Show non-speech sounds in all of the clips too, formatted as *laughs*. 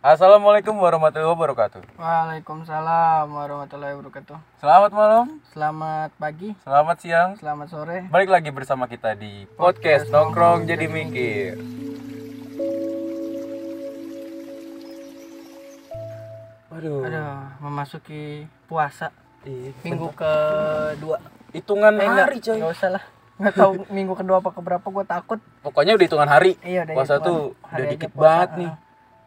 Assalamualaikum warahmatullahi wabarakatuh. Waalaikumsalam warahmatullahi wabarakatuh. Selamat malam, Selamat pagi, selamat siang. selamat sore. Balik lagi bersama kita di podcast nongkrong jadi mikir. Waduh, Aduh, memasuki puasa Ih, minggu kedua. hitungan Eh, hari coy. enggak usah lah. Enggak tahu minggu kedua apa keberapa gue takut. Pokoknya udah hitungan hari. Iya, udah puasa hitungan tuh hari udah dikit banget nih.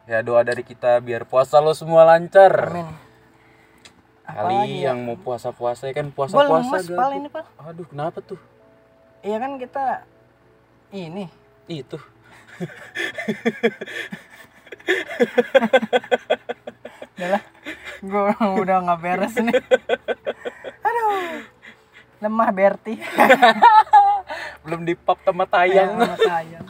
Ya doa dari kita biar puasa lo semua lancar. Amin. Kali yang mau puasa-puasa ya kan Gue puasa-puasa lemes pal ini pal. Aduh, kenapa tuh? Iya kan kita ini Itu. udah. Gue *laughs* udah nggak beres nih. Aduh. Lemah Berti. *laughs* Belum di pop sama tayang. Sama tayang.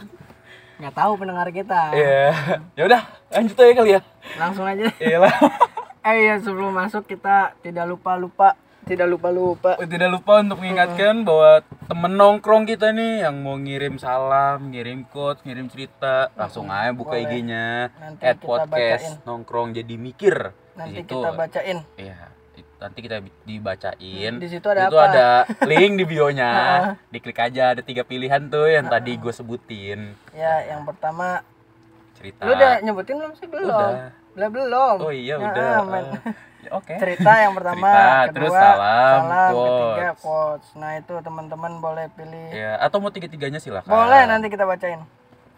Nggak tahu pendengar kita. Iya. Ya udah, lanjut aja kali ya. Langsung aja. Iyalah. *laughs* Eh iya sebelum masuk kita tidak lupa lupa tidak lupa lupa Tidak lupa untuk mengingatkan bahwa temen nongkrong kita nih yang mau ngirim salam, ngirim quotes, ngirim cerita, langsung aja buka. IG-nya at podcast bacain. nongkrong jadi mikir. nanti Di situ, kita bacain Iya, nanti kita dibacain. Di situ ada Itu apa? ada link di bionya. *laughs* Diklik aja ada tiga pilihan tuh yang tadi gue sebutin. ya yang pertama Cerita. lu udah nyebutin belum sih belum Udah. belum belum Oh iya Ya, udah. aman. Eh, ya, Oke. cerita yang pertama Cerita, kedua terus salam, ketiga quotes. quotes nah itu teman-teman boleh pilih Ya, atau mau tiga-tiganya silakan. boleh nanti kita bacain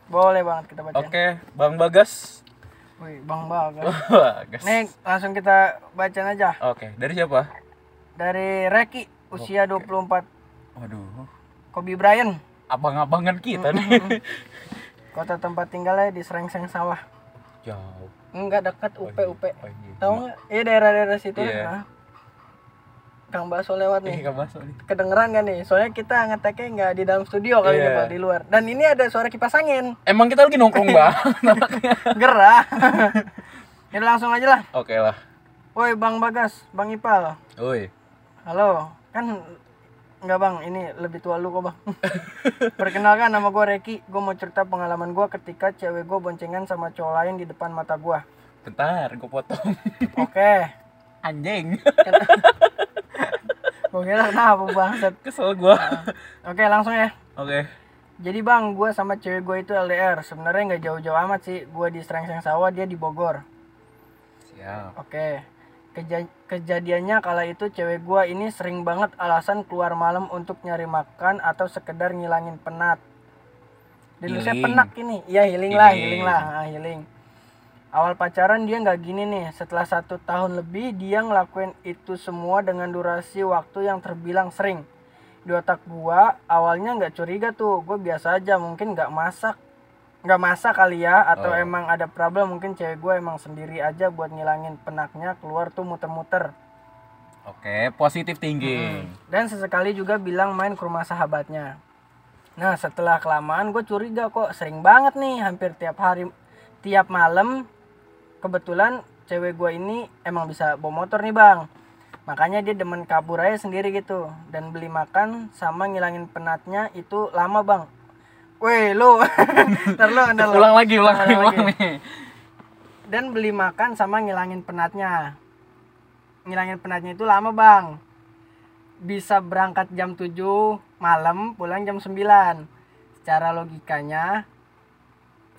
boleh banget kita bacain Oke, Bang Bagas. Wih, bang bagas Bagas. nih langsung kita bacain aja Oke, dari siapa? dari Reki usia 24 Waduh, Kobe Bryant abang-abangan kita nih. *laughs* kota tempat tinggalnya di Serengseng Sawah Jauh. Enggak dekat UP UP. Oh, iya. Tahu nggak? Iya daerah-daerah situ. Iya. Nah. Kang Baso lewat Ih, nih. nggak masuk nih. Kedengeran kan nih? Soalnya kita ngeteknya nggak di dalam studio kali ini Iya. Pak, di luar. Dan ini ada suara kipas angin. Emang kita lagi nongkrong anaknya. *laughs* Gerah. *laughs* Ini langsung aja lah. Oke lah. Woi Bang Bagas, Bang Ipal. Woi. Halo. Kan Enggak bang, ini lebih tua lu kok bang *laughs* Perkenalkan nama gue Reki Gue mau cerita pengalaman gue ketika cewek gue boncengan sama cowok lain di depan mata gue Bentar, gue potong. Oke Anjing. Gue kira kenapa bangsat *laughs* Kesel gua. Oke langsung ya Oke. Jadi bang, gue sama cewek gue itu LDR. Sebenarnya nggak jauh-jauh amat sih. Gue di Serengseng Sawah, dia di Bogor. Siap. Oke. Keja- kejadiannya kala itu cewek gue ini sering banget alasan keluar malam untuk nyari makan atau sekedar ngilangin penat. Dan saya penak ini. Iya healing lah, Healing. healing lah, ah, healing. Awal pacaran dia nggak gini nih. Setelah satu tahun lebih dia ngelakuin itu semua dengan durasi waktu yang terbilang sering. Di otak gua awalnya nggak curiga tuh. Gue biasa aja, mungkin nggak masak, nggak masak kali ya, atau Oh. emang ada problem mungkin cewek gue emang sendiri aja buat ngilangin penaknya keluar tuh muter-muter. Oke, positif thinking. Dan sesekali juga bilang main ke rumah sahabatnya. Nah setelah kelamaan gue curiga kok sering banget nih hampir tiap hari tiap malam kebetulan cewek gue ini emang bisa bawa motor nih bang makanya dia demen kabur aja sendiri gitu dan beli makan sama ngilangin penatnya itu lama bang Weh lu *laughs* ntar lu ntar. Ulang lagi, ulang lagi, Ulang ulang lagi. nih. dan beli makan sama ngilangin penatnya ngilangin penatnya itu lama bang bisa berangkat jam 7 malam pulang jam 9 secara logikanya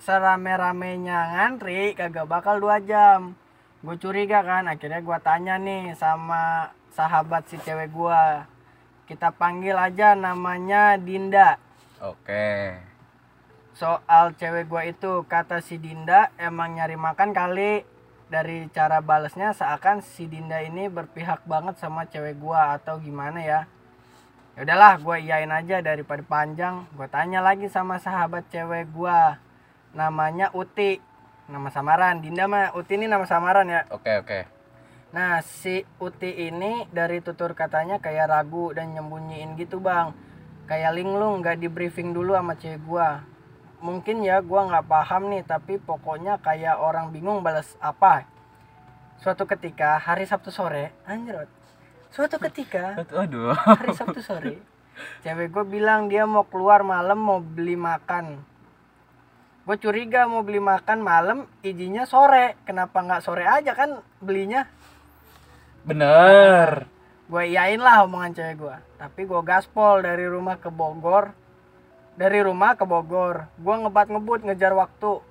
serame-ramenya ngantri kagak bakal dua jam. Gue curiga kan akhirnya gue tanya nih sama sahabat si cewek gue kita panggil aja namanya Dinda. Oke. soal cewek gua itu kata si Dinda emang nyari makan kali. Dari cara balesnya seakan si Dinda ini berpihak banget sama cewek gua atau gimana ya? Ya udahlah gua iyain aja daripada panjang. Gua tanya lagi sama sahabat cewek gua namanya Uti nama samaran Dinda mah Uti ini nama samaran ya Oke, oke. Nah, si Uti ini dari tutur katanya kayak ragu dan nyembunyiin gitu, Bang. Kayak linglung nggak di briefing dulu sama cewek gua. Mungkin ya gua nggak paham nih, tapi pokoknya kayak orang bingung balas apa. Suatu ketika hari Sabtu sore, anjir. Suatu ketika *laughs* Aduh. hari Sabtu sore, cewek gue bilang dia mau keluar malam mau beli makan. Gue curiga mau beli makan malam izinnya sore. Kenapa nggak sore aja kan belinya? Bener. Gue iyain lah omongan cewek gue tapi gue gaspol dari rumah ke Bogor. Dari rumah ke Bogor. Gue ngebat ngebut ngejar waktu.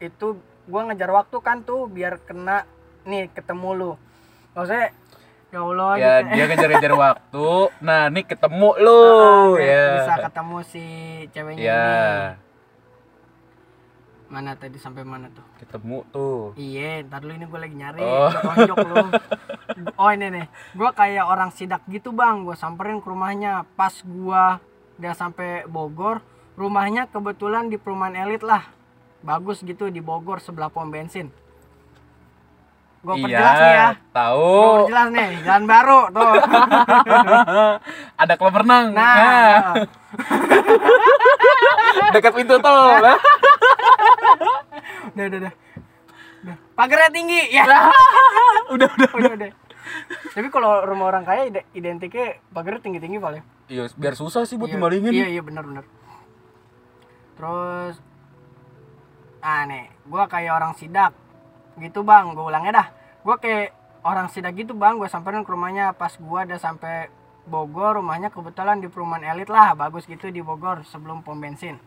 Itu gue ngejar waktu kan tuh biar kena nih ketemu lu. Maksudnya ya Allah ya gitu. dia ngejar-ngejar *laughs* waktu. Nah nih ketemu lu. Ah, biar ya. bisa ketemu si ceweknya ya. ini mana tadi sampai mana tuh ketemu tuh Iya, ntar dulu ini gue lagi nyari, Oh. tonjok lu. Oh ini nih, gue kayak orang sidak gitu bang, gue samperin ke rumahnya. Pas gue udah sampai Bogor, rumahnya kebetulan di perumahan elit lah, bagus gitu di Bogor sebelah pom bensin. Gue iya perjelas nih ya, gue tahu perjelas nih, jalan baru tuh. *laughs* ada kolam renang Nah, Nah, *laughs* dekat pintu tol lah. *laughs* udah udah udah. Udah. Pagarnya tinggi ya. *laughs* udah udah udah udah. Tapi kalau rumah orang kaya ide- identiknya pagarnya tinggi-tinggi paling. iya biar susah sih buat Iya, dimalingin Iya iya benar benar. Terus ah nih, gua kayak orang sidak. Gitu Bang, gua ulangnya dah. Gua kayak orang sidak gitu Bang, gua samperin ke rumahnya pas gua udah sampai Bogor, rumahnya kebetulan di perumahan elit lah, bagus gitu di Bogor sebelum pom bensin.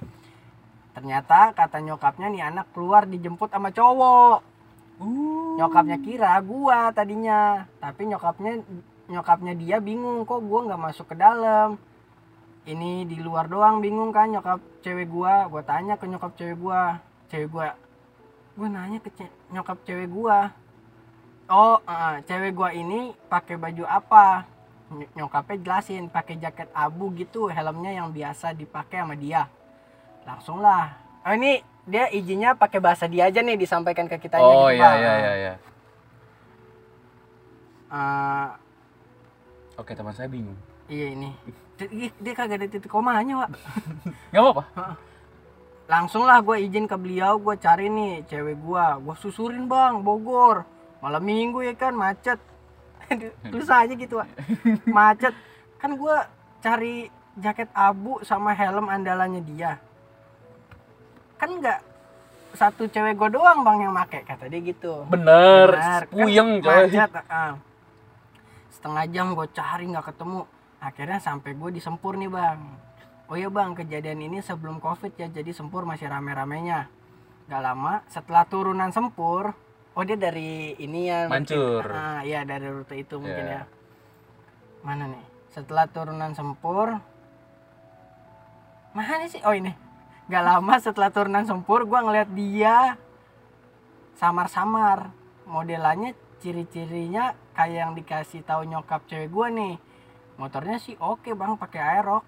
Ternyata kata nyokapnya nih anak keluar dijemput sama cowok. Uh, Nyokapnya kira gua tadinya, tapi nyokapnya nyokapnya dia bingung kok gua nggak masuk ke dalam. Ini di luar doang bingung kan nyokap cewek gua. Gua tanya ke nyokap cewek gua, cewek gua. Gua nanya ke ce- nyokap cewek gua. Oh, eh, cewek gua ini pakai baju apa? Ny- Nyokapnya jelasin pakai jaket abu gitu, helmnya yang biasa dipakai sama dia. Langsung lah. Oh, ini dia izinnya pakai bahasa dia aja nih disampaikan ke kita oh gitu, iya Pak. iya iya iya Eh, oke teman saya bingung iya ini. Dia, dia kagak ada titik komanya, Pak. *laughs* nggak apa-apa Langsung lah gue izin ke beliau, gue cari nih cewek gue. Gue susurin bang, Bogor. Malam minggu ya kan, macet. *laughs* Tulis aja gitu, Pak. *laughs* Macet. Kan gue cari jaket abu sama helm andalannya dia. Kan nggak satu cewek gue doang bang yang make, kata dia gitu. bener, Benar, kan puyeng coy macet, ah. setengah jam gue cari nggak ketemu akhirnya sampai gue di Sempur nih bang oh iya bang kejadian ini sebelum covid ya jadi Sempur masih rame-ramenya Gak lama setelah turunan Sempur oh dia dari ini ya mungkin. Mancur. ah iya dari rute itu mungkin Iya. ya mana nih setelah turunan Sempur mana sih oh ini Gak lama setelah turunan Sempur gue ngeliat dia samar-samar. Modelannya ciri-cirinya kayak yang dikasih tahu nyokap cewek gua nih. Motornya sih oke bang pakai aerok.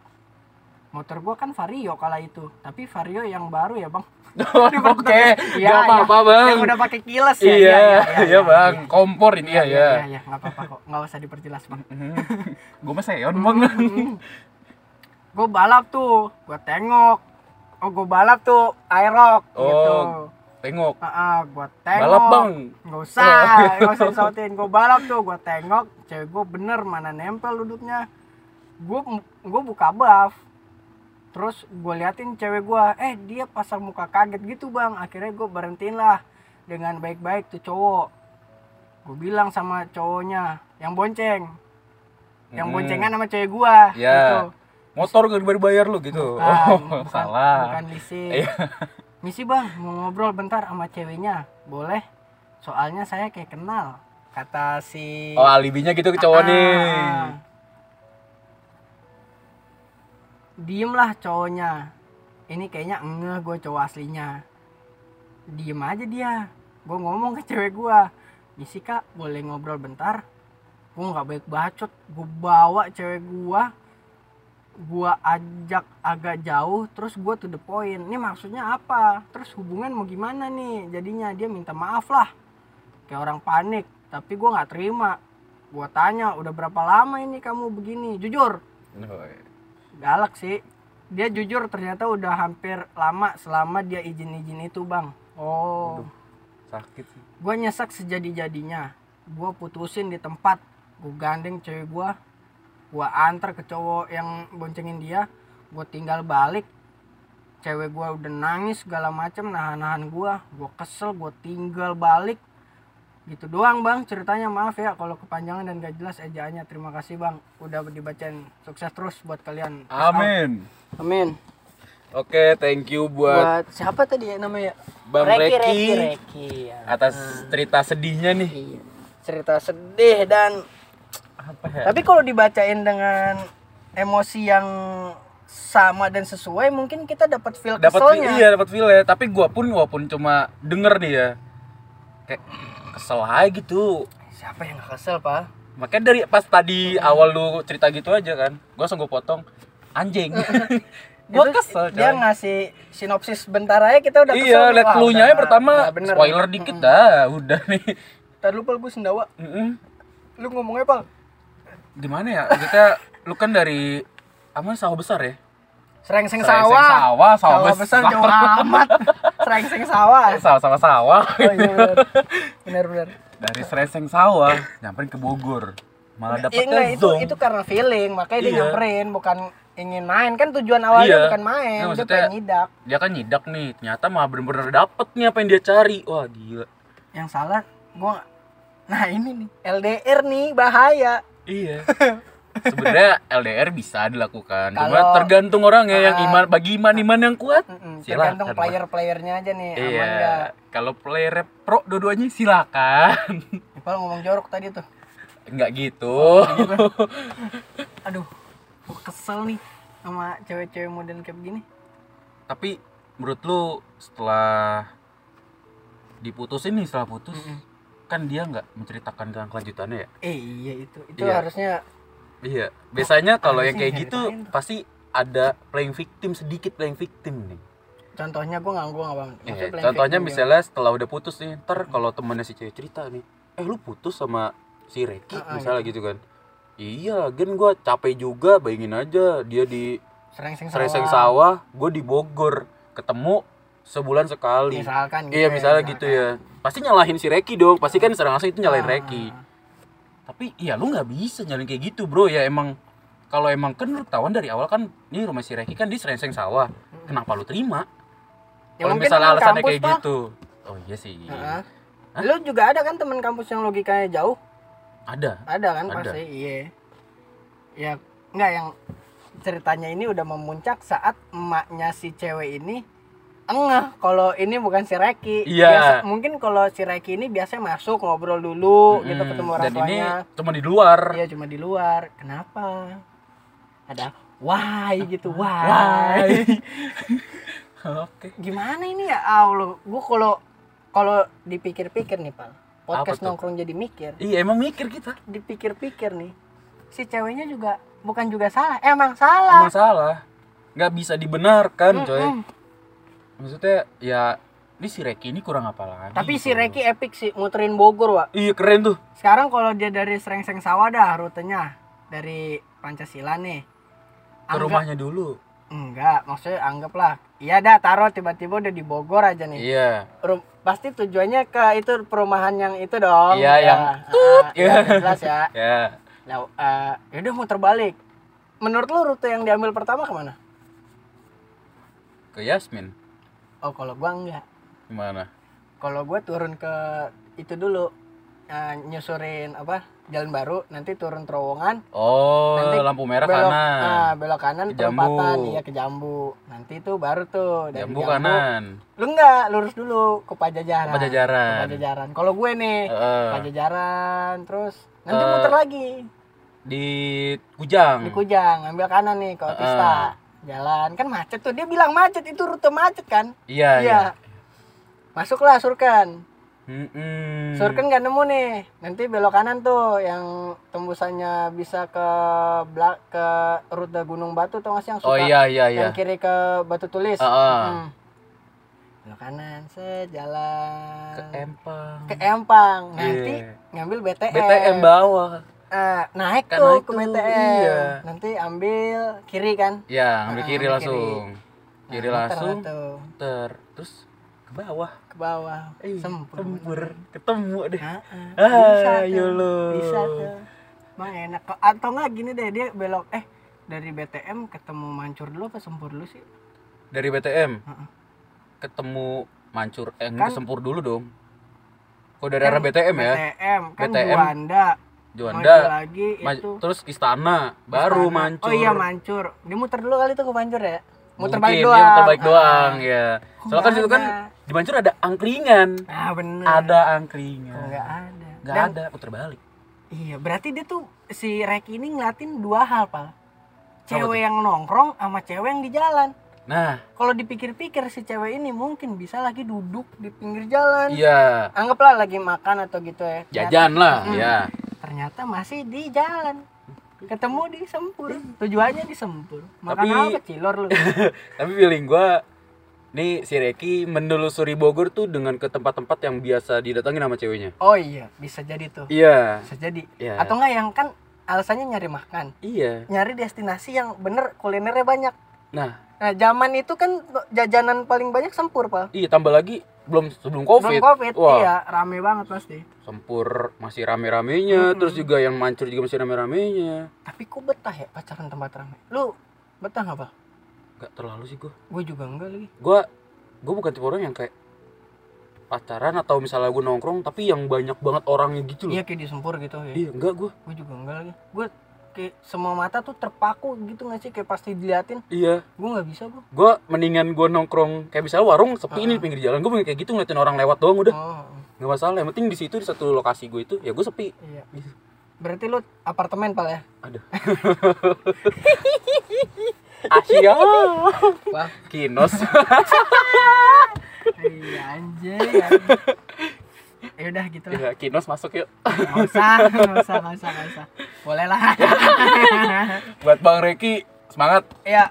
Motor gua kan vario kala itu tapi vario yang baru ya bang. *laughs* Oke Iya, nggak apa-apa iya. bang yang udah pakai kilas ya? Iya iya bang. Kompor ini ya iya ya. iya iya. Nggak apa-apa kok. Nggak usah diperjelas bang. *laughs* Gue mah seon *laughs* bang. Gue balap tuh gue tengok oh gue balap tuh aerok Oh, gitu tengok ah gue tengok balap bang Gak usah, gak usah sautin. Gue balap tuh, gue tengok, cewek gue bener mana nempel duduknya. Gue gue buka buff. Terus gue liatin cewek gue, eh dia pasang muka kaget gitu bang. Akhirnya gue berhentiin lah dengan baik-baik tuh cowok. Gue bilang sama cowoknya, yang bonceng, yang Hmm. boncengan sama cewek gue. Ya. Gitu. Motor gak dibayar bayar lu gitu Bukan, oh bukan, *laughs* salah Bukan. Iya. Misi bang, mau ngobrol bentar sama ceweknya. Boleh? Soalnya saya kayak kenal. Kata si... oh alibinya gitu ke cowok Ah, nih ah. Diem lah cowoknya. Ini kayaknya enggak gue cowok aslinya. Diem aja dia. Gue ngomong ke cewek gue. Misi kak, boleh ngobrol bentar? Gue nggak baik bacot. Gue bawa cewek gue. Gue ajak agak jauh. Terus gue to the point. Ini maksudnya apa? Terus hubungan mau gimana nih? Jadinya dia minta maaf lah. Kayak orang panik. Tapi gue nggak terima. Gue tanya, udah berapa lama ini kamu begini? Jujur, galak sih dia jujur ternyata udah hampir lama selama dia izin-izin itu bang oh Aduh. sakit sih gue nyesek sejadi-jadinya gue putusin di tempat gue gandeng cewek gue gue antar ke cowok yang boncengin dia gue tinggal balik. Cewek gua udah nangis segala macem nahan-nahan gua. Gua kesel gua tinggal balik. Gitu doang bang. Ceritanya maaf ya kalau kepanjangan dan gak jelas. Ejaannya terima kasih bang. Udah dibacain. Sukses terus buat kalian. Amin. amin. Oke, thank you buat buat siapa tadi ya namanya? Bang Reki Reki, Reki Reki. Ya. atas cerita sedihnya nih. Iya. cerita sedih dan Apa ya? tapi kalau dibacain dengan emosi yang sama dan sesuai mungkin kita dapat feel feel- keselnya iya, dapat feel ya. Tapi gua pun walaupun cuma denger nih ya. Kayak kesel aja gitu. siapa yang gak kesel pak Makanya dari pas tadi awal lu cerita gitu aja kan. Gua langsung gua potong anjing. *laughs* gua Itu kesel dia coy. ngasih sinopsis bentar aja kita udah kesel Iya, lihat Wah, clue-nya udah- aja pertama bener. spoiler dikit dah, udah nih. Ntar lu pal gue sendawa Mm-mm. lu ngomongnya pal Gimana ya? Kita lu kan dari apa sawah besar ya? serengseng Serengseng sawah sawah, sawah sawah besar jauh amat serengseng *laughs* sawah Sawah sama sawah. oh iya bener bener bener Dari Serengseng sawah nyamperin ke Bogor. Malah enggak, dapetnya itu itu karena feeling makanya dia Iya. nyamperin bukan ingin main kan tujuan awalnya Iya. bukan main Nggak, dia pengen nyidak Dia kan nyidak nih, ternyata malah bener-bener dapet nih apa yang dia cari. Wah, gila. yang salah gua nah ini nih LDR nih bahaya Iya. *laughs* Sebenarnya LDR bisa dilakukan, cuma Kalau- tergantung orang ya yang Ah. iman bagi iman iman yang kuat. Silakan, tergantung player-playernya aja nih aman Iya. Kalau player pro dua-duanya silakan. *laughs* Pal ngomong jorok tadi tuh Enggak gitu. *laughs* aduh gua kesel nih sama cewek-cewek model kayak begini Tapi menurut lu setelah diputusin nih setelah putus, kan dia nggak menceritakan tentang kelanjutannya ya? eh iya itu itu Iya. harusnya Iya. Biasanya kalau yang kayak gitu pasti ada playing victim sedikit playing victim nih. contohnya gua nggak gua nggak bang Iya, Maksudnya contohnya misalnya setelah udah putus nih, ntar kalau temennya si cewek cerita nih, eh lu putus sama si Reki ah, misalnya gitu kan. Iya, gen gua capek juga, bayangin aja dia di Serengseng sawah, gue di Bogor, ketemu sebulan sekali. misalkan gitu Iya ya, misalnya gitu ya. Pasti nyalahin si Reki dong. Pasti kan secara langsung itu nyalahin Ah. Reki. Tapi ya lu nggak bisa nyalain kayak gitu bro. Ya emang kalau emang kan lu ketahuan dari awal kan ini rumah si Reki kan di Serengseng sawah. Kenapa lu terima? Ya, kalau misalnya alasannya kayak Pak. gitu. Oh iya sih. Heeh. Lu juga ada kan teman kampus yang logikanya jauh? Ada. Ada kan Ada. pasti, iya. Ya enggak yang ceritanya ini udah memuncak saat emaknya si cewek ini enggak kalau ini bukan si Reki. Iya. Biasa- mungkin kalau si Reki ini biasanya masuk ngobrol dulu gitu Mm-mm. ketemu orang Dan ini cuma di luar. Iya cuma di luar. Kenapa? Ada why gitu, why. Why? *laughs* Oke. Gimana ini ya Allah? Gua kalau kalau dipikir-pikir nih, Pak. Podcast nongkrong jadi mikir. Iya emang mikir kita. dipikir-pikir nih si ceweknya juga bukan juga salah emang salah Emang salah. Nggak bisa dibenarkan coy. Maksudnya ya ini si Reki ini kurang apa lagi? tapi si gitu. Reki epic sih muterin Bogor wa Iya keren tuh. sekarang kalau dia dari Serengseng Sawah dah rutenya dari Pancasila nih Ke Anggap- rumahnya dulu. enggak maksudnya anggaplah iya dah taruh tiba-tiba udah di Bogor aja nih Iya. Rum- pasti tujuannya ke itu perumahan yang itu dong Iya, yang tut Iya. jelas ya *laughs* Ya. nah, eh, yaudah muter balik menurut lu rute yang diambil pertama ke mana Ke Yasmin. Oh kalau gua enggak Gimana? kalau gue turun ke itu dulu eh, nyusurin apa jalan baru nanti turun terowongan Oh, Nanti lampu merah belok kanan. ah, belok kanan Ke Jambu. perempatan iya ke jambu nanti itu baru tuh dari Jambu kanan. lu enggak lurus dulu ke pajajaran Ke Pajajaran. Ke pajajaran kalau gue nih Heeh. pajajaran terus nanti Ke- muter lagi di Kujang. di Kujang ambil kanan nih ke Otista jalan kan macet tuh dia bilang macet itu rute macet kan Iya, iya. masuklah surkan Mm-mm. Surken nggak nemu nih. Nanti belok kanan tuh yang tembusannya bisa ke belak ke rute Gunung Batu tau gak sih yang suka Oh iya iya iya. yang kiri ke Batu Tulis. Heeh. Hmm. Belok kanan, set jalan Ke Empang. ke Empang. Nanti Iya. ngambil BTM. BTM bawah. Eh, naik Kan tuh naik ke BTM. iya. Nanti ambil kiri kan. Ya, ambil Ah, kiri ambil langsung. Kiri Nah, muter langsung, ter terus ke bawah. ke bawah. Eh, Sempur. sempur. Ketemu deh. Heeh. Ah, bisa ya tuh. Allah. Bisa tuh. Bang enak kok. Atau enggak gini deh dia belok eh dari BTM ketemu Mancur dulu apa Sempur dulu sih? dari BTM Heeh. ketemu mancur eh Kan- kan, sempur dulu dong kok dari arah BTM ya BTM kan BTM. Juanda Juanda Maju lagi ma- itu. terus istana baru Istana. mancur. Oh iya mancur. Dia muter dulu kali tuh ke mancur ya? Muter Mungkin, balik iya, doang. muter balik Ah. doang ya. Kok soalnya kan situ kan di mancur ada angkringan. Ah bener. Ada angkringan. Nggak ada? Nggak Dan- ada puter balik. Iya berarti dia tuh si Reki ini ngelatin dua hal tuh? cewek yang nongkrong sama cewek yang di jalan. Nah. Kalau dipikir-pikir si cewek ini mungkin bisa lagi duduk di pinggir jalan. Iya. Anggaplah lagi makan atau gitu ya. Jajan lah Mm. ya ternyata masih di jalan. Ketemu di sempur. Tujuannya di sempur. Makan Tapi- apa cilor lu? *laughs* Tapi feeling gua nih si Reki menelusuri Bogor tuh dengan ke tempat-tempat yang biasa didatangi sama ceweknya. Oh iya bisa jadi tuh. Iya. Bisa jadi. Iya. atau enggak yang kan alasannya nyari makan. Iya. Nyari destinasi yang bener kulinernya banyak nah. Nah zaman itu kan jajanan paling banyak sempur pak. Iya tambah lagi belum sebelum covid, Belum covid wah. iya rame banget pasti. Sempur masih rame-ramenya Mm-mm. terus juga yang mancur juga masih rame-ramenya. Tapi kok betah ya pacaran tempat rame? Lu betah nggak pak? Nggak terlalu sih gua. Gue juga enggak lagi. Gua gua bukan tipe orang yang kayak pacaran atau misalnya gua nongkrong tapi yang banyak banget orangnya gitu loh. Iya kayak di sempur gitu ya. Iya enggak gua. Gue juga enggak lagi. Gue kayak semua mata tuh terpaku gitu nggak sih? Kayak pasti diliatin iya. Gue nggak bisa gue gua mendingan gua nongkrong kayak misalnya warung sepi ini Ah. di pinggir jalan. Gua pengen kayak gitu ngeliatin orang lewat doang udah. Oh. Nggak masalah yang penting di situ di satu lokasi gue itu ya gue sepi. Iya. Berarti lu apartemen pal ya? Ada. *laughs* Asia wah. Kinos. *laughs* Iya anjay *laughs* ya udah gitu lah. Ya kinos masuk yuk. Nggak usah nggak usah nggak usah nggak usah. Boleh lah. *laughs* Buat bang Reki semangat. Ya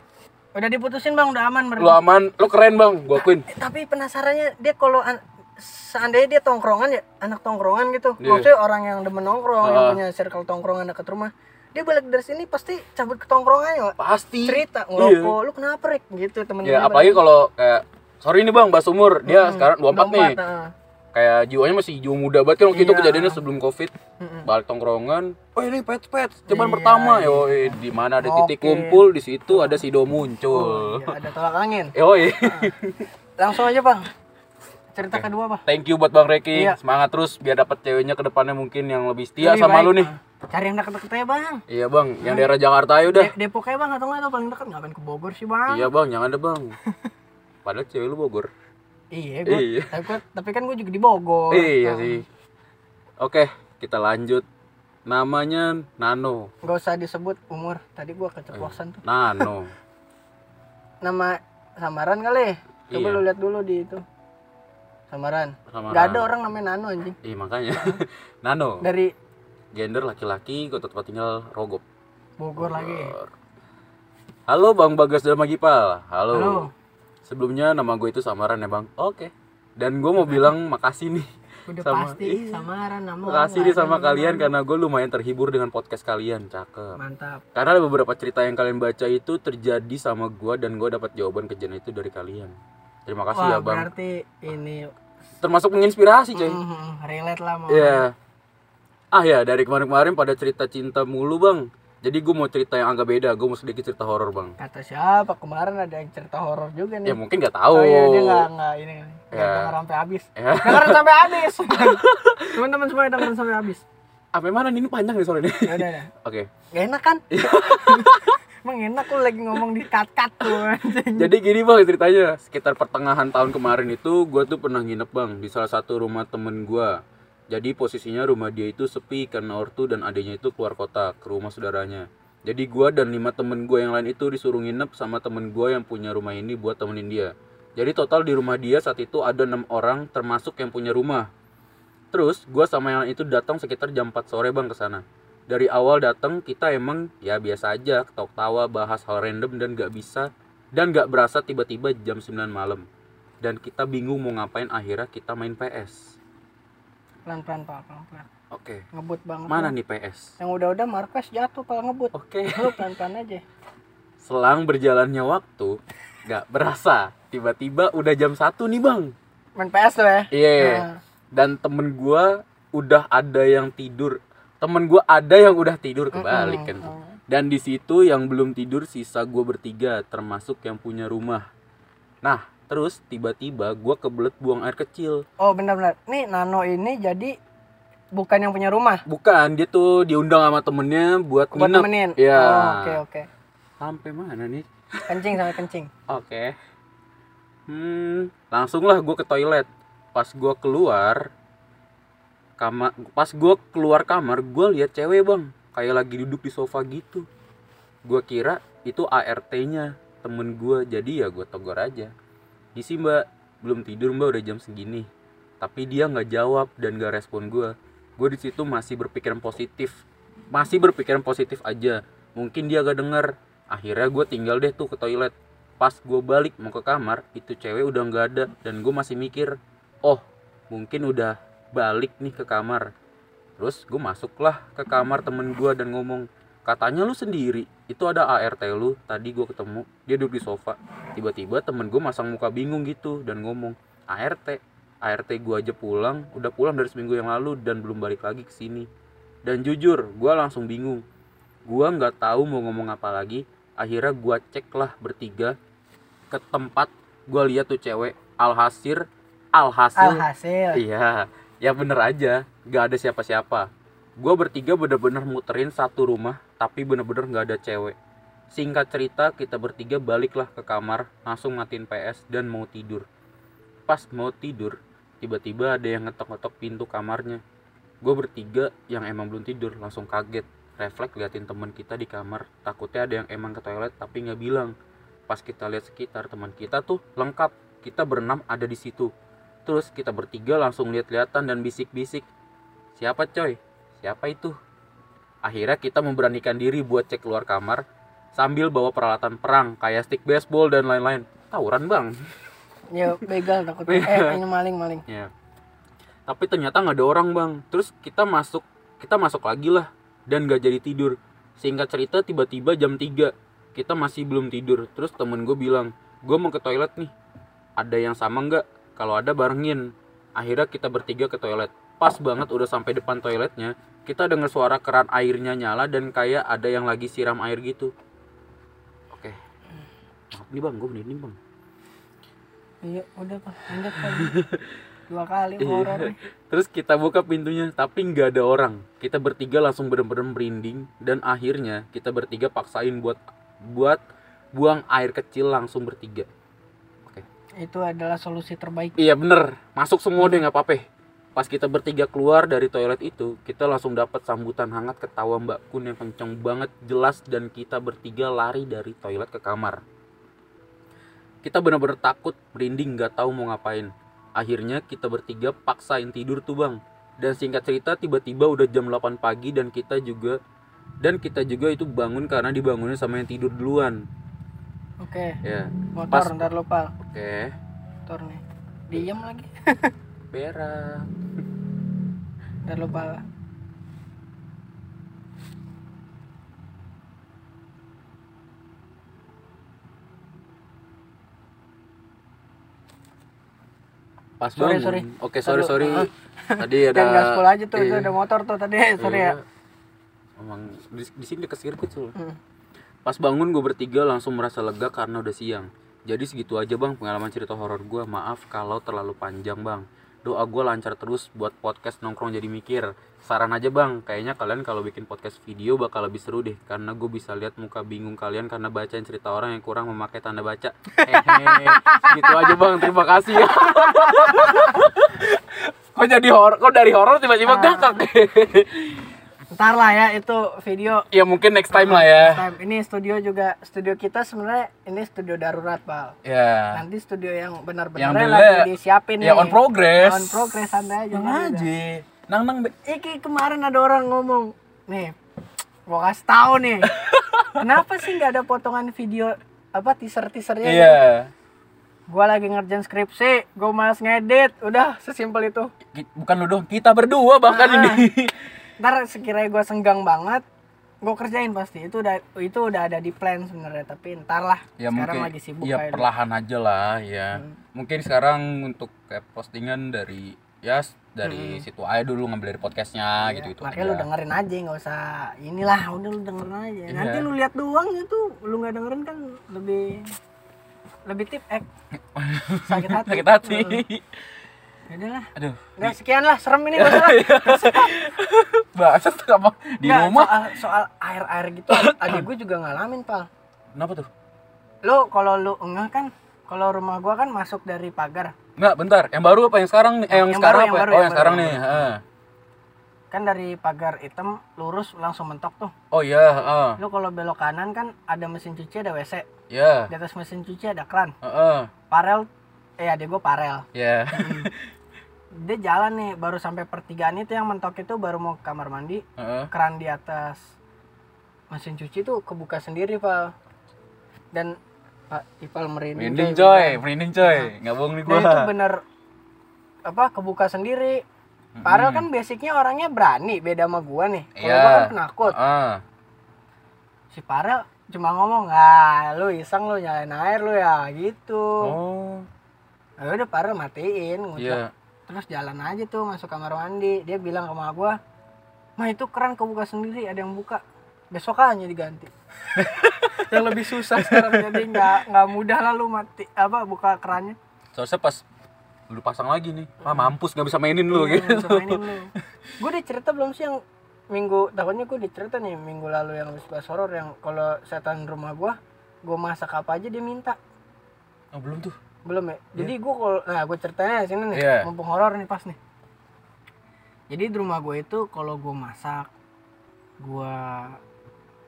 udah diputusin bang. Udah aman berarti lu aman. Lu keren bang. Gua akuin. Eh, tapi penasarannya dia kalau an- seandainya dia tongkrongan ya anak tongkrongan gitu. Iya. maksudnya orang yang demen nongkrong yang Ah. punya circle tongkrongan dekat rumah dia balik dari sini pasti cabut ke tongkrongannya Wak. pasti. Cerita ngerokok lu kenapa rek gitu temen ya apalagi kalau kayak sorry nih bang bahas umur. Dia Hmm, sekarang 24 nih. Nah. Kayak jiwanya masih jiwa muda banget kan waktu itu Iya. kejadiannya sebelum covid Mm-mm. balik tongkrongan oh ini pet pet cuman Iya, pertama iya. yo di mana ada titik Oke. kumpul di situ ada Sido Oh, muncul iya, ada tolak angin Yoi. langsung aja bang cerita kedua pak Thank you buat Bang Reki. Iya. Semangat terus biar dapat ceweknya ke depannya mungkin yang lebih setia Lebih sama baik, lu nih. cari yang deket-deket aja bang Iya, Bang. Yang daerah Jakarta aja udah. De- Depok aja bang atau nggak tuh paling dekat ngapain ke Bogor sih bang Iya, Bang. Jangan ada, Bang. *laughs* Padahal cewek lu Bogor. Iya gua, Iya. Tapi, kan- tapi kan gue juga di Bogor iya Ah. sih. Oke, kita lanjut. Namanya Nano. nggak usah disebut umur tadi gua keceplosan tuh Nano. *laughs* nama samaran kali coba Iya. lu lihat dulu di itu samaran Samaran. nggak ada orang namanya Nano anjing Iya, makanya. *laughs* Nano. dari Gender laki-laki, kota tempat tinggal Rogop. Bogor lagi Halo Bang Bagas dan Magipal. Halo. Halo. Sebelumnya nama gue itu samaran ya, Bang. Oke. Dan gue mau bilang makasih nih udah Sama- pasti iya. samaran nama Makasih nih sama kalian karena gue lumayan terhibur dengan podcast kalian, cakep. mantap Karena ada beberapa cerita yang kalian baca itu terjadi sama gue dan gue dapat jawaban kejadian itu dari kalian. Terima kasih wah ya bang. berarti ini Termasuk menginspirasi coy. mm, relate lah mau Iya. Ah ya dari kemarin-kemarin pada cerita cinta mulu bang. Jadi gue mau cerita yang agak beda. Gue mau sedikit cerita horor bang. kata siapa kemarin ada yang cerita horor juga nih Ya mungkin nggak tahu. oh iya dia nggak nggak ini nggak Ya. denger sampai habis Ya. dengerin sampai *laughs* habis teman-teman semua dengerin sampai habis Sampai mana nih? ini panjang nih soalnya. ya udah udah *laughs* Oke. Gak enak kan? *laughs* Emang enak lu lagi ngomong di cut-cut tuh. Jadi gini bang ceritanya. Sekitar pertengahan tahun kemarin itu gue tuh pernah nginep bang di salah satu rumah temen gue. Jadi posisinya rumah dia itu sepi karena ortu dan adiknya itu keluar kota ke rumah saudaranya. Jadi gue dan lima temen gue yang lain itu disuruh nginep sama temen gue yang punya rumah ini buat temenin dia. Jadi total di rumah dia saat itu ada enam orang termasuk yang punya rumah. Terus gue sama yang lain itu datang sekitar jam 4 sore bang ke sana. Dari awal datang kita emang ya biasa aja ketawa-tawa bahas hal random dan gak bisa dan gak berasa tiba-tiba jam 9 malam. Dan kita bingung mau ngapain akhirnya kita main PS. Pelan-pelan pak, pelan-pelan. Oke. Ngebut banget. Mana nih PS? Yang udah-udah Marquez jatuh kalau ngebut. Oke. Lu pelan-pelan aja. Selang berjalannya waktu, gak berasa. Tiba-tiba udah jam 1 nih bang. Main PS tuh ya. Iya. Nah, Dan temen gua udah ada yang tidur. Temen gua ada yang udah tidur kebalik kan. mm, Dan di situ yang belum tidur sisa gua bertiga, termasuk yang punya rumah. nah terus tiba-tiba gue kebelet buang air kecil Oh benar-benar. Nih Nano ini jadi bukan yang punya rumah. bukan dia tuh diundang sama temennya buat, Buat nginep temenin. ya Oh, Oke oke. sampai mana nih Kencing sampai kencing. *laughs* Oke. Hmm, langsung lah gue ke toilet. Pas gue keluar kamar, pas gue keluar kamar, gue lihat cewek bang, kayak lagi duduk di sofa gitu. Gue kira itu ART-nya temen gue, jadi ya gue tegur aja. Isi mbak, belum tidur mbak udah jam segini. Tapi dia nggak jawab dan gak respon gue. Gue di situ masih berpikiran positif, masih berpikiran positif aja. Mungkin dia gak denger. Akhirnya gue tinggal deh tuh ke toilet pas gue balik mau ke kamar itu cewek udah nggak ada dan gue masih mikir oh mungkin udah balik nih ke kamar terus gue masuklah ke kamar temen gue dan ngomong katanya lu sendiri itu ada ART lu tadi gue ketemu dia duduk di sofa. Tiba-tiba temen gue masang muka bingung gitu dan ngomong ART ART gue aja pulang udah pulang dari seminggu yang lalu dan belum balik lagi ke sini. Dan jujur gue langsung bingung. Gue nggak tahu mau ngomong apa lagi akhirnya gua cek lah bertiga ke tempat gua lihat tuh cewek alhasil alhasil. Alhasil. iya ya bener aja nggak ada siapa-siapa. Gua bertiga bener-bener muterin satu rumah tapi bener-bener nggak ada cewek. Singkat cerita kita bertiga baliklah ke kamar langsung matiin PS dan mau tidur. Pas mau tidur tiba-tiba ada yang ngetok-ngetok pintu kamarnya. Gue bertiga yang emang belum tidur langsung kaget. Refleks liatin teman kita di kamar. Takutnya ada yang emang ke toilet tapi nggak bilang. Pas kita lihat sekitar teman kita tuh lengkap. Kita berenam ada di situ. Terus kita bertiga langsung lihat-lihatan dan bisik-bisik. Siapa coy? Siapa itu akhirnya kita memberanikan diri buat cek keluar kamar sambil bawa peralatan perang kayak stick baseball dan lain-lain tawuran bang *laughs* Ya begal takutnya. Eh ini maling maling. Ya. Tapi ternyata nggak ada orang bang. Terus kita masuk, kita masuk lagi lah dan nggak jadi tidur. Singkat cerita tiba-tiba jam 3 kita masih belum tidur. Terus temen gue bilang, gue mau ke toilet nih. Ada yang sama nggak? Kalau ada barengin. Akhirnya kita bertiga ke toilet. Pas banget udah sampai depan toiletnya, kita dengar suara keran airnya nyala dan kayak ada yang lagi siram air gitu. Oke. Maaf nih bang, gue ini bang. Iya udah pak. Pak. *laughs* Dua kali Iya. horor nih. Terus kita buka pintunya, tapi nggak ada orang. Kita bertiga langsung bener-bener merinding dan akhirnya kita bertiga paksain buat buat buang air kecil langsung bertiga. Oke. Itu adalah solusi terbaik. Iya bener, masuk semua deh nggak apa-apa. Pas kita bertiga keluar dari toilet itu, kita langsung dapat sambutan hangat ketawa Mbak Kun yang kenceng banget, jelas dan kita bertiga lari dari toilet ke kamar. Kita bener-bener takut, merinding, nggak tahu mau ngapain. Akhirnya kita bertiga paksain tidur tuh bang. Dan singkat cerita tiba-tiba udah jam 8 pagi dan kita juga dan kita juga itu bangun karena dibangunin sama yang tidur duluan. Oke. Ya, Motor Pas- ntar lupa. oke. Motor nih. Diam lagi. *laughs* Berak. Ntar lupa. Pas Sorry, bangun. sorry. Oke, sorry, Aduh, sorry. ah. *laughs* Tadi ada Jangan gaspol aja tuh. Itu Iya. ada motor tuh tadi. *laughs* Sorry ya. Iya. Emang di, di sini dekat sirkuit tuh. Hmm. Pas bangun gue bertiga langsung merasa lega karena udah siang. Jadi segitu aja bang pengalaman cerita horor gue. Maaf kalau terlalu panjang bang. Doa gue lancar terus buat podcast nongkrong jadi mikir. Saran aja bang, kayaknya kalian kalau bikin podcast video bakal lebih seru deh. Karena gue bisa lihat muka bingung kalian karena bacain cerita orang yang kurang memakai tanda baca. Hehehe. gitu aja bang, terima kasih ya. *laughs* Kok jadi horor? Kok dari horor tiba-tiba gakak? *laughs* Ntar lah ya itu video. ya mungkin next time lah ya. Time. Ini studio juga studio kita sebenarnya ini studio darurat bal. Ya. Nanti studio yang benar-benar Yang lagi disiapin nih. Ya on progress. On progress santai aja. Nang aja. Nang nang. Iki kemarin ada orang ngomong nih, gua kasih tahu nih, *laughs* kenapa sih nggak ada potongan video apa teaser teasernya? Iya. Gua lagi ngerjain skripsi, gua malas ngedit, udah sesimpel itu. Bukan lu doang, kita berdua bahkan Ah. ini. *laughs* Ntar sekiranya gua senggang banget, gua kerjain pasti. Itu udah itu udah ada di plan sebenarnya, tapi ntar lah. ya Sekarang mungkin lagi sibuk ya kayak dulu. perlahan aja lah ya. Hmm. Mungkin sekarang untuk kayak postingan dari ya dari situ aja dulu ngambil dari podcastnya gitu gitu Hmm. Iya, Makanya lu dengerin aja, nggak usah inilah, udah lu dengerin aja. Iya. Nanti lu lihat doang itu, lu nggak dengerin kan lebih lebih tip ek *laughs* sakit hati sakit hati Udah lah aduh Nggak, sekian lah serem ini *laughs* gak usah lah. bahasa sama di Nggak, rumah soal, soal air air gitu *coughs* adik gue juga ngalamin pal kenapa tuh lu kalau lu enggak kan kalau rumah gua kan masuk dari pagar Enggak, bentar. Yang baru apa yang sekarang nih? Eh, yang, Yang sekarang baru, apa? yang baru, oh, yang yang sekarang baru. nih. heeh. kan dari pagar hitam lurus langsung mentok tuh Oh iya, heeh. lu kalau belok kanan kan ada mesin cuci ada wc Ya. di atas mesin cuci ada kran Heeh. parel eh adik gua parel Ya. *laughs* dia jalan nih baru sampai pertigaan itu yang mentok itu baru mau ke kamar mandi Heeh. keran di atas mesin cuci tuh kebuka sendiri pal dan pak Ipal merinding Merinding coy, merinding coy. Enggak bohong nih Dia itu gua. bener apa kebuka sendiri Parel kan basicnya orangnya berani beda sama gua nih kalau Iya. gua kan penakut Heeh. si Parel cuma ngomong ah lu iseng lu nyalain air lu ya gitu Oh. Ya udah Parel matiin ngucap Iya. Terus jalan aja tuh masuk kamar mandi dia bilang sama gua mah itu keran kebuka sendiri ada yang buka besok aja diganti *laughs* yang lebih susah sekarang jadi nggak nggak mudah lah lu mati apa buka kerannya Soalnya pas lu pasang lagi nih. Ah, mampus nggak bisa mainin lu Iya, gitu. bisa mainin lu. gue udah cerita belum sih yang minggu takutnya gue dicerita nih minggu lalu yang habis bahas horor yang kalau setan rumah gua gue masak apa aja dia minta Oh, belum tuh. Belum ya? Jadi gue kalau nah gue ceritanya di sini nih Iya. mumpung horor nih pas nih. Jadi di rumah gue itu kalau gue masak gue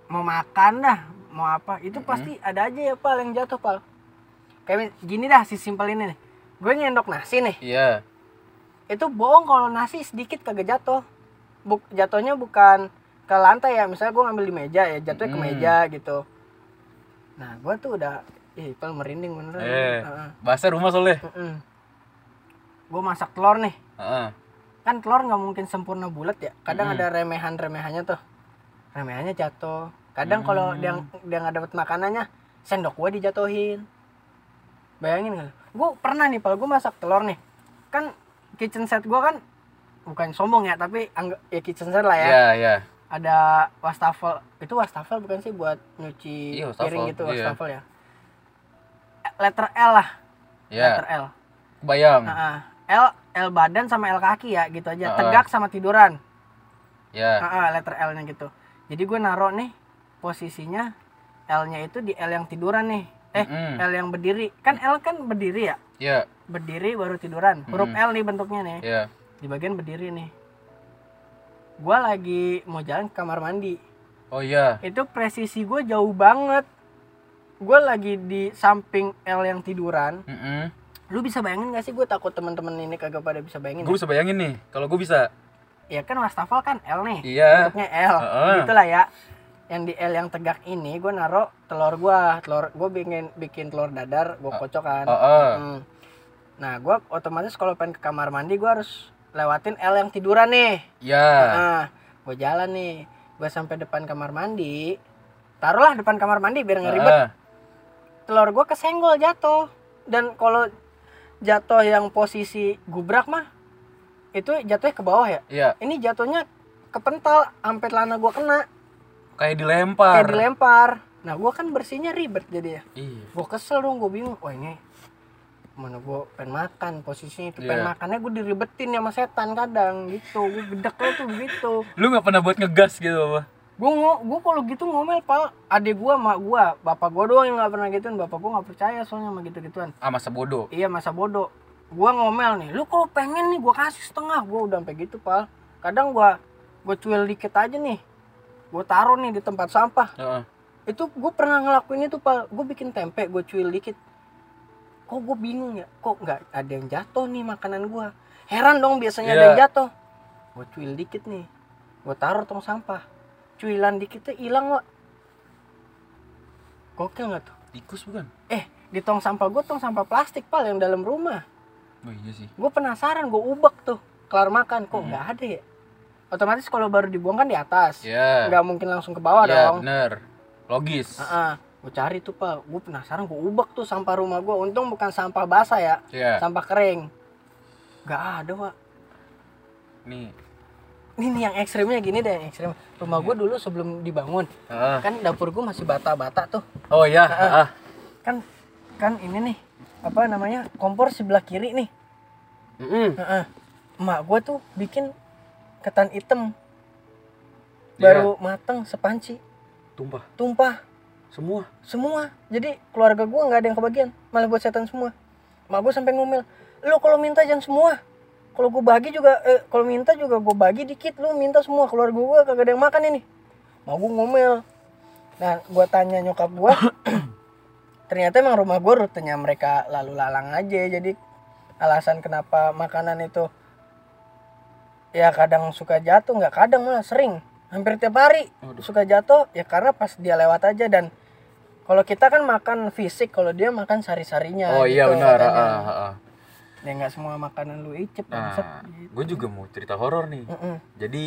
mau makan dah mau apa itu pasti ada aja ya pal yang jatuh pal. Kayak gini dah si simpel ini nih. Gue nyendok nasi nih. Iya. itu bohong kalau nasi sedikit kagak jatuh. Buk, jatuhnya bukan ke lantai ya misalnya gue ngambil di meja ya jatuhnya ke Hmm. meja gitu. Nah gue tuh udah ih pal merinding beneran Eh. Heeh. Bahasa rumah soalnya. gue masak telur nih Heeh. kan telur nggak mungkin sempurna bulat ya kadang Mm-mm. ada remehan remehannya tuh remehannya jatuh kadang kalau Hmm. dia dia nggak dapat makanannya sendok gue dijatuhin bayangin nggak gue pernah nih kalau gue masak telur nih kan kitchen set gue kan bukan sombong ya tapi ya kitchen set lah ya Iya, iya. ada wastafel itu wastafel bukan sih buat nyuci Iya, wastafel, piring gitu iya. wastafel ya letter L lah letter Iya. L Bayang. Nah, L L badan sama L kaki ya gitu aja. Heeh. Tegak sama tiduran. Ya. Nah, letter L-nya gitu. Jadi gue naruh nih posisinya L-nya itu di L yang tiduran nih. Eh, Mm-mm. L yang berdiri. Kan L kan berdiri ya? Iya. Berdiri baru tiduran. Huruf Mm-mm. L nih bentuknya nih. Iya. Di bagian berdiri nih. Gua lagi mau jalan ke kamar mandi. Oh iya. Itu presisi gue jauh banget. Gue lagi di samping L yang tiduran. Heeh. Lu bisa bayangin gak sih gue takut teman-teman ini kagak pada bisa bayangin. Gue bisa bayangin nih, kalau gue bisa. ya kan wastafel kan L nih Iya. bentuknya L Heeh. gitulah ya yang di L yang tegak ini gue naro telur gua telur gue bikin bikin telur dadar gue kocok kan Heeh. Hmm. nah gue otomatis kalau pengen ke kamar mandi gue harus lewatin L yang tiduran nih Iya. nah gue jalan nih gue sampai depan kamar mandi taruhlah depan kamar mandi biar nggak ribet Heeh. Telur gue kesenggol jatuh dan kalau jatuh yang posisi gubrak mah itu jatuhnya ke bawah ya Iya. ini jatuhnya kepental sampai celana gua kena Kayak dilempar. kayak dilempar nah gua kan bersihnya ribet jadi ya Iya. gua kesel dong gua bingung wah ini mana gua pengen makan posisinya itu pengen Iya. makannya gua diribetin sama setan kadang gitu gua gedeknya tuh gitu Lu nggak pernah buat ngegas gitu apa? Gua ngo gua kalau gitu ngomel pal adek gua mak gua. Bapak gua doang yang nggak pernah gituin. Bapak gua nggak percaya soalnya sama gitu gituan Ah masa bodoh. iya masa bodoh. Gua ngomel nih lu kalau pengen nih gua kasih setengah. Gua udah sampai gitu pal kadang gua gua cuil dikit aja nih. Gua taruh nih di tempat sampah. Heeh. itu gue pernah ngelakuin itu pal gue bikin tempe gue cuil dikit. Kok gue bingung ya? Kok nggak ada yang jatuh nih makanan gue heran dong biasanya ada Iya. yang jatuh. Gue cuil dikit nih. Gue taruh tong sampah cuilan dikitnya hilang wak gokil nggak tuh Tikus bukan? eh di tong sampah gue tong sampah plastik pal yang dalam rumah Oh iya sih. gue penasaran gue ubek tuh kelar makan kok Hmm. nggak ada ya otomatis kalau baru dibuang kan di atas Iya. nggak mungkin langsung ke bawah Iya, dong bener. Logis. gue cari tuh pak gue penasaran gue ubek tuh sampah rumah gue untung bukan sampah basah ya Iya. sampah kering nggak ada pak Nih. Ini yang ekstrimnya gini deh yang ekstrim. Rumah gue dulu sebelum dibangun Heeh. kan dapur gue masih bata-bata tuh. Oh iya, heeh. kan kan ini nih apa namanya kompor sebelah kiri nih. Mm-mm. Heeh. emak gue tuh bikin ketan hitam. Baru mateng sepanci. Tumpah. Tumpah. Semua? Semua. Jadi keluarga gue nggak ada yang kebagian. Malah buat setan semua. Emak gue sampai ngomel lu kalau minta jangan semua kalau gue bagi juga eh, kalau minta juga gue bagi dikit. Lu minta semua keluarga gue kagak ada yang makan ini. Mau gue ngomel. Nah gue tanya nyokap gue *clears throat* ternyata emang rumah gue rutenya mereka lalu lalang aja. Jadi alasan kenapa makanan itu ya kadang suka jatuh nggak kadang malah sering. Hampir tiap hari Waduh. suka jatuh ya karena pas dia lewat aja. Dan kalau kita kan makan fisik kalau dia makan sari-sarinya oh iya gitu benar. katanya. ah, ah, ah. Ya nggak semua makanan lu icip nah gue juga mau cerita horor nih. Mm-mm. jadi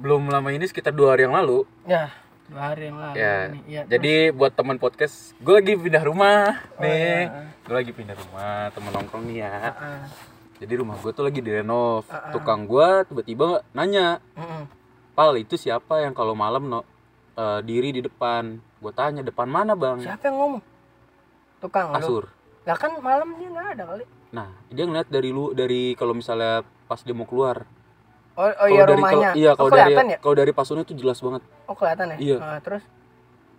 belum lama ini sekitar dua hari yang lalu. Ya dua hari yang lalu ya nih. Ya, jadi buat teman podcast gue lagi pindah rumah Oh, nih. iya. gue lagi pindah rumah temen nongkrong nih ya. Terus, ah, jadi rumah gue tuh lagi direnov. Ah, ah. tukang gue tiba-tiba nanya mm-mm. pal itu siapa yang kalau malam no, eh, diri di depan? Gue tanya depan mana bang? Siapa yang ngomong? Tukang lu? Asur lah kan malam dia nggak ada kali nah dia ngeliat dari lu dari kalau misalnya pas dia mau keluar. Oh, oh iya dari rumahnya. kalau iya oh, kalau dari kelihatan ya? kalau dari pasunnya tuh jelas banget. Oh kelihatan ya? Iya. Ah, terus?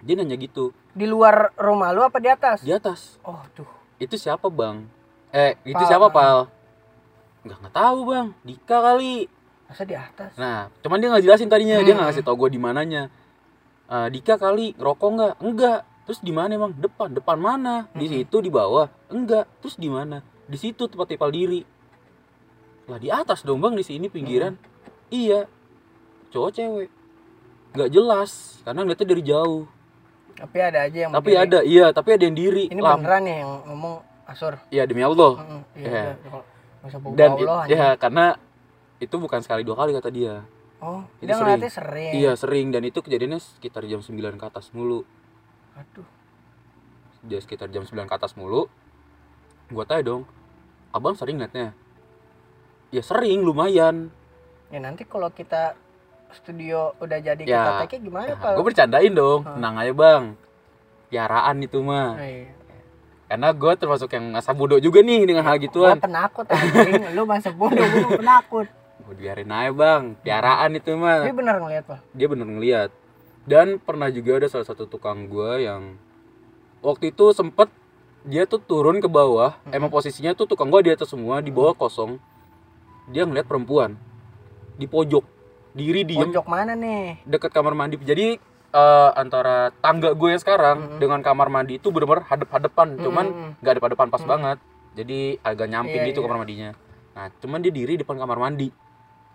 Dia nanya gitu. Di luar rumah lu apa di atas? Di atas. Oh tuh itu siapa bang? Eh itu Pal. siapa pal? Nggak nggak tahu bang. Dika kali. Masa di atas? Nah cuman dia nggak jelasin tadinya. Dia nggak Hmm. ngasih tau gue di mananya. Eh, Dika kali ngerokok nggak? Enggak terus di mana emang depan. Depan mana? Di Hmm. situ di bawah? Enggak terus di mana di situ tempat tipal diri. Lah di atas dong bang di sini pinggiran. Iya. Cowok cewek. Nggak jelas karena ngeliatnya dari jauh. Tapi ada aja yang tapi berdiri. ada iya tapi ada yang diri ini Lam- beneran ya yang ngomong asur. Iya demi Allah. Mm-mm. Iya. iya. iya. Bau dan bau loh, ya karena itu bukan sekali dua kali kata dia. Oh itu dia sering. sering. Iya sering. Dan itu kejadiannya sekitar jam 9 ke atas mulu. Aduh. Dia sekitar jam 9 ke atas mulu gua tanya dong abang sering ngeliatnya ya sering lumayan. Ya nanti kalau kita studio udah jadi Ya. kita take gimana pak? gue bercandain dong Hmm. tenang aja bang piaraan itu mah. Iya. karena gue termasuk yang asa bodoh juga nih dengan hal gituan. penakut anjing. Lu masa bodoh gua penakut. Gue biarin aja bang piaraan itu mah. Tapi bener ngeliat pak? Dia bener ngeliat. Dan pernah juga ada salah satu tukang gua yang waktu itu sempet dia tuh turun ke bawah emang posisinya tuh tukang gua di atas semua di bawah kosong. Dia ngeliat perempuan di pojok diri diem. Pojok mana nih? Deket kamar mandi. Jadi eh, antara tangga gue yang sekarang Mm-mm. dengan kamar mandi itu bener-bener hadep-hadepan. Cuman nggak hadep-hadepan pas Mm. banget. Jadi agak nyamping Iya, gitu iya. kamar mandinya. Nah cuman dia diri depan kamar mandi.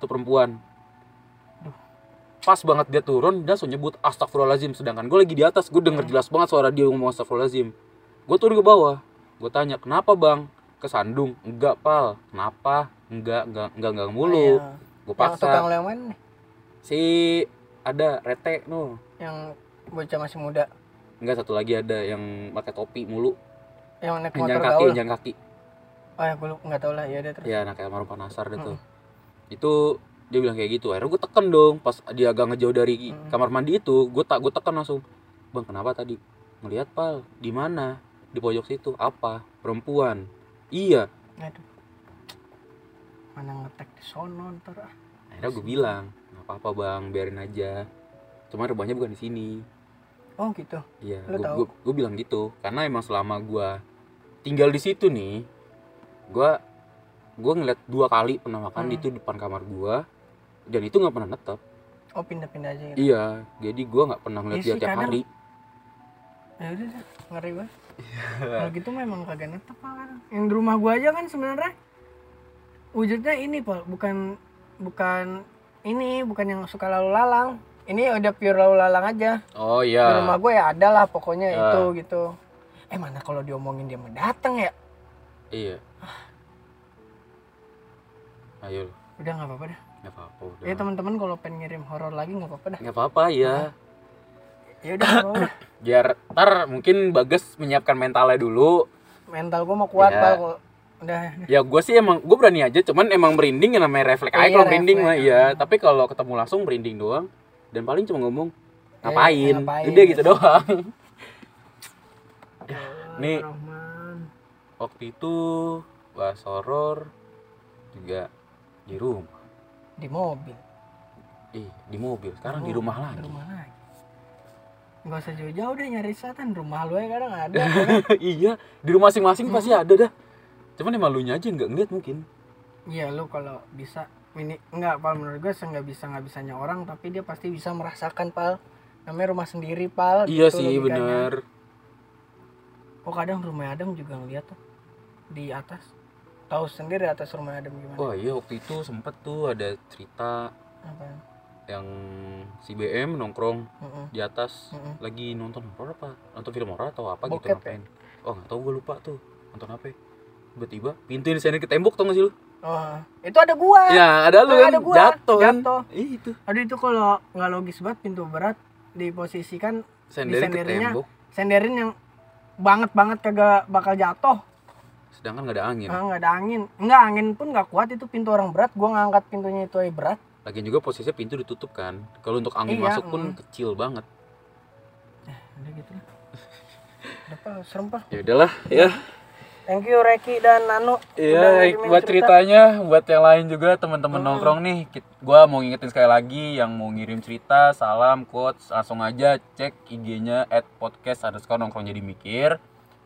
Itu perempuan. Pas banget dia turun dia langsung nyebut astagfirullahaladzim sedangkan gue lagi di atas gue denger Hmm. jelas banget suara dia ngomong astagfirullahaladzim gue turun ke bawah. Gue tanya kenapa bang? Kesandung enggak pal. Kenapa? Enggak enggak enggak enggak mulu. Iya. gue tukang paksa. yang mana nih? Si ada rete no yang bocah masih muda. Enggak satu lagi ada yang pakai topi mulu. Yang naik yang motor kaki yang kaki oh ya gue nggak tahu lah. Ya dia terus. Ya anak kayak Maruf Nasar deh tuh. Itu dia bilang kayak gitu. Akhirnya gue tekan dong pas dia agak ngejauh dari kamar mandi itu gue tak gue tekan langsung. Bang kenapa tadi? Ngelihat pal. Di mana di pojok situ. Apa? Perempuan. Iya. Aduh. Mana ngetek di sono ntar ah. akhirnya gue bilang nggak apa-apa bang biarin aja. Cuma rumahnya bukan di sini. Oh gitu? Iya gue gue- gue bilang gitu. Karena emang selama gue tinggal di situ nih gue gue ngeliat dua kali pernah makan Hmm. itu depan kamar gue dan itu nggak pernah netep. Oh pindah-pindah aja gitu? Iya, jadi gua nggak pernah ngeliat Iya dia tiap kadang. hari. Ya udah deh, ngeri banget Iya. kalau gitu memang kagak netep kadang. yang di rumah gua aja kan sebenarnya wujudnya ini pak bukan bukan ini bukan yang suka lalu lalang ini udah pure lalu lalang aja Oh di iya. rumah gue ya ada lah pokoknya Ya. itu gitu eh mana kalau diomongin dia mau datang ya Iya. Ayo, udah nggak apa-apa dah nggak apa-apa udah. ya teman-teman kalau pengen ngirim horor lagi nggak apa-apa dah Nggak apa-apa ya. Ya udah. *coughs* Biar ntar mungkin Bagas menyiapkan mentalnya dulu. mental gue mau kuat Ya. pak kok udah Ya gue sih emang gue berani aja, cuman emang merinding ya namanya refleks aja Iya, kalau merinding mah iya. Tapi kalau ketemu langsung merinding doang dan paling cuma ngomong Eh, ngapain, udah gitu. doang. *laughs* Nih. Rahman. waktu itu bahas horor juga di rumah di mobil ih di mobil sekarang di Oh, rumah di lagi rumah lagi nggak usah jauh-jauh deh nyari setan rumah lu ya kadang ada. *laughs* Iya di rumah masing-masing pasti ada dah. Cuman emang lu aja nggak ngeliat mungkin. Iya lu kalau bisa ini enggak pal. Menurut gue nggak bisa nggak bisanya orang tapi dia pasti bisa merasakan pal. Namanya rumah sendiri pal iya gitu sih bener. Kok kadang rumah Adam juga ngeliat tuh di atas. Tahu sendiri atas rumah Adam gimana. Wah iya waktu itu sempet tuh ada cerita. Apa yang si BM nongkrong Heeh. di atas Mm-mm. lagi nonton horor apa? Nonton film horor atau apa gitu Bokep ya? ngapain? Oh nggak tahu gue lupa tuh. Nonton apa ya. tiba-tiba pintu ini ke tembok tau gak sih lu? Oh itu ada gua. Ya ada lu kan? jatuh kan? Jatuh. Ih, itu. Aduh itu kalau nggak logis banget pintu berat diposisikan senderin ke Disenderinya. tembok. Senderin yang banget banget kagak bakal jatuh. Sedangkan nggak ada angin. Ah, nggak ada angin. Nggak angin pun nggak kuat. Itu pintu orang berat. Gua ngangkat pintunya itu aja berat lagian juga posisinya pintu ditutup kan kalau untuk angin Iya, masuk pun mm. kecil banget udah gitu lah udah serem Pal. ya udahlah ya thank you Reki dan Nano Iya, ngirimin buat cerita. ceritanya, buat yang lain juga teman-teman Hmm. nongkrong nih, gua mau ngingetin sekali lagi yang mau ngirim cerita, salam, quotes, langsung aja cek IG-nya at podcast underscore nongkrong jadi mikir.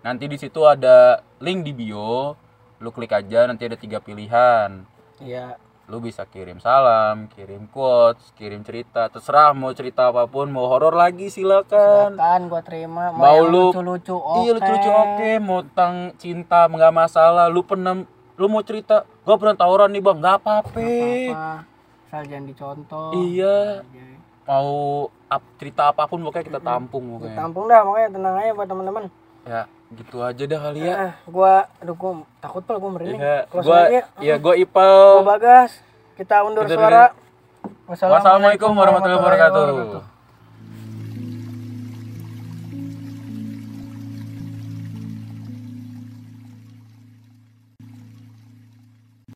Nanti di situ ada link di bio, lu klik aja nanti ada tiga pilihan. iya Lu bisa kirim salam, kirim quotes, kirim cerita, terserah mau cerita apa pun, mau horor lagi silakan. silakan gua terima. Mau yang lu- lucu-lucu oke. Iya lucu-lucu oke, mau tentang cinta nggak masalah. Lu pernah lu mau cerita, gua pernah tawuran nih bang, nggak apa-apa. apa asal jangan dicontoh. Iya, mau ap, cerita apa pun pokoknya kita tampung pokoknya. tampung dah makanya tenang aja buat teman-teman. Ya, gitu aja dah kali ya. ah gua aduh gua takut pal gua merinding Iya, gua ya. iya gua Gua Ipal. bagas kita undur Kita suara Wassalamualaikum warahmatullahi wabarakatuh.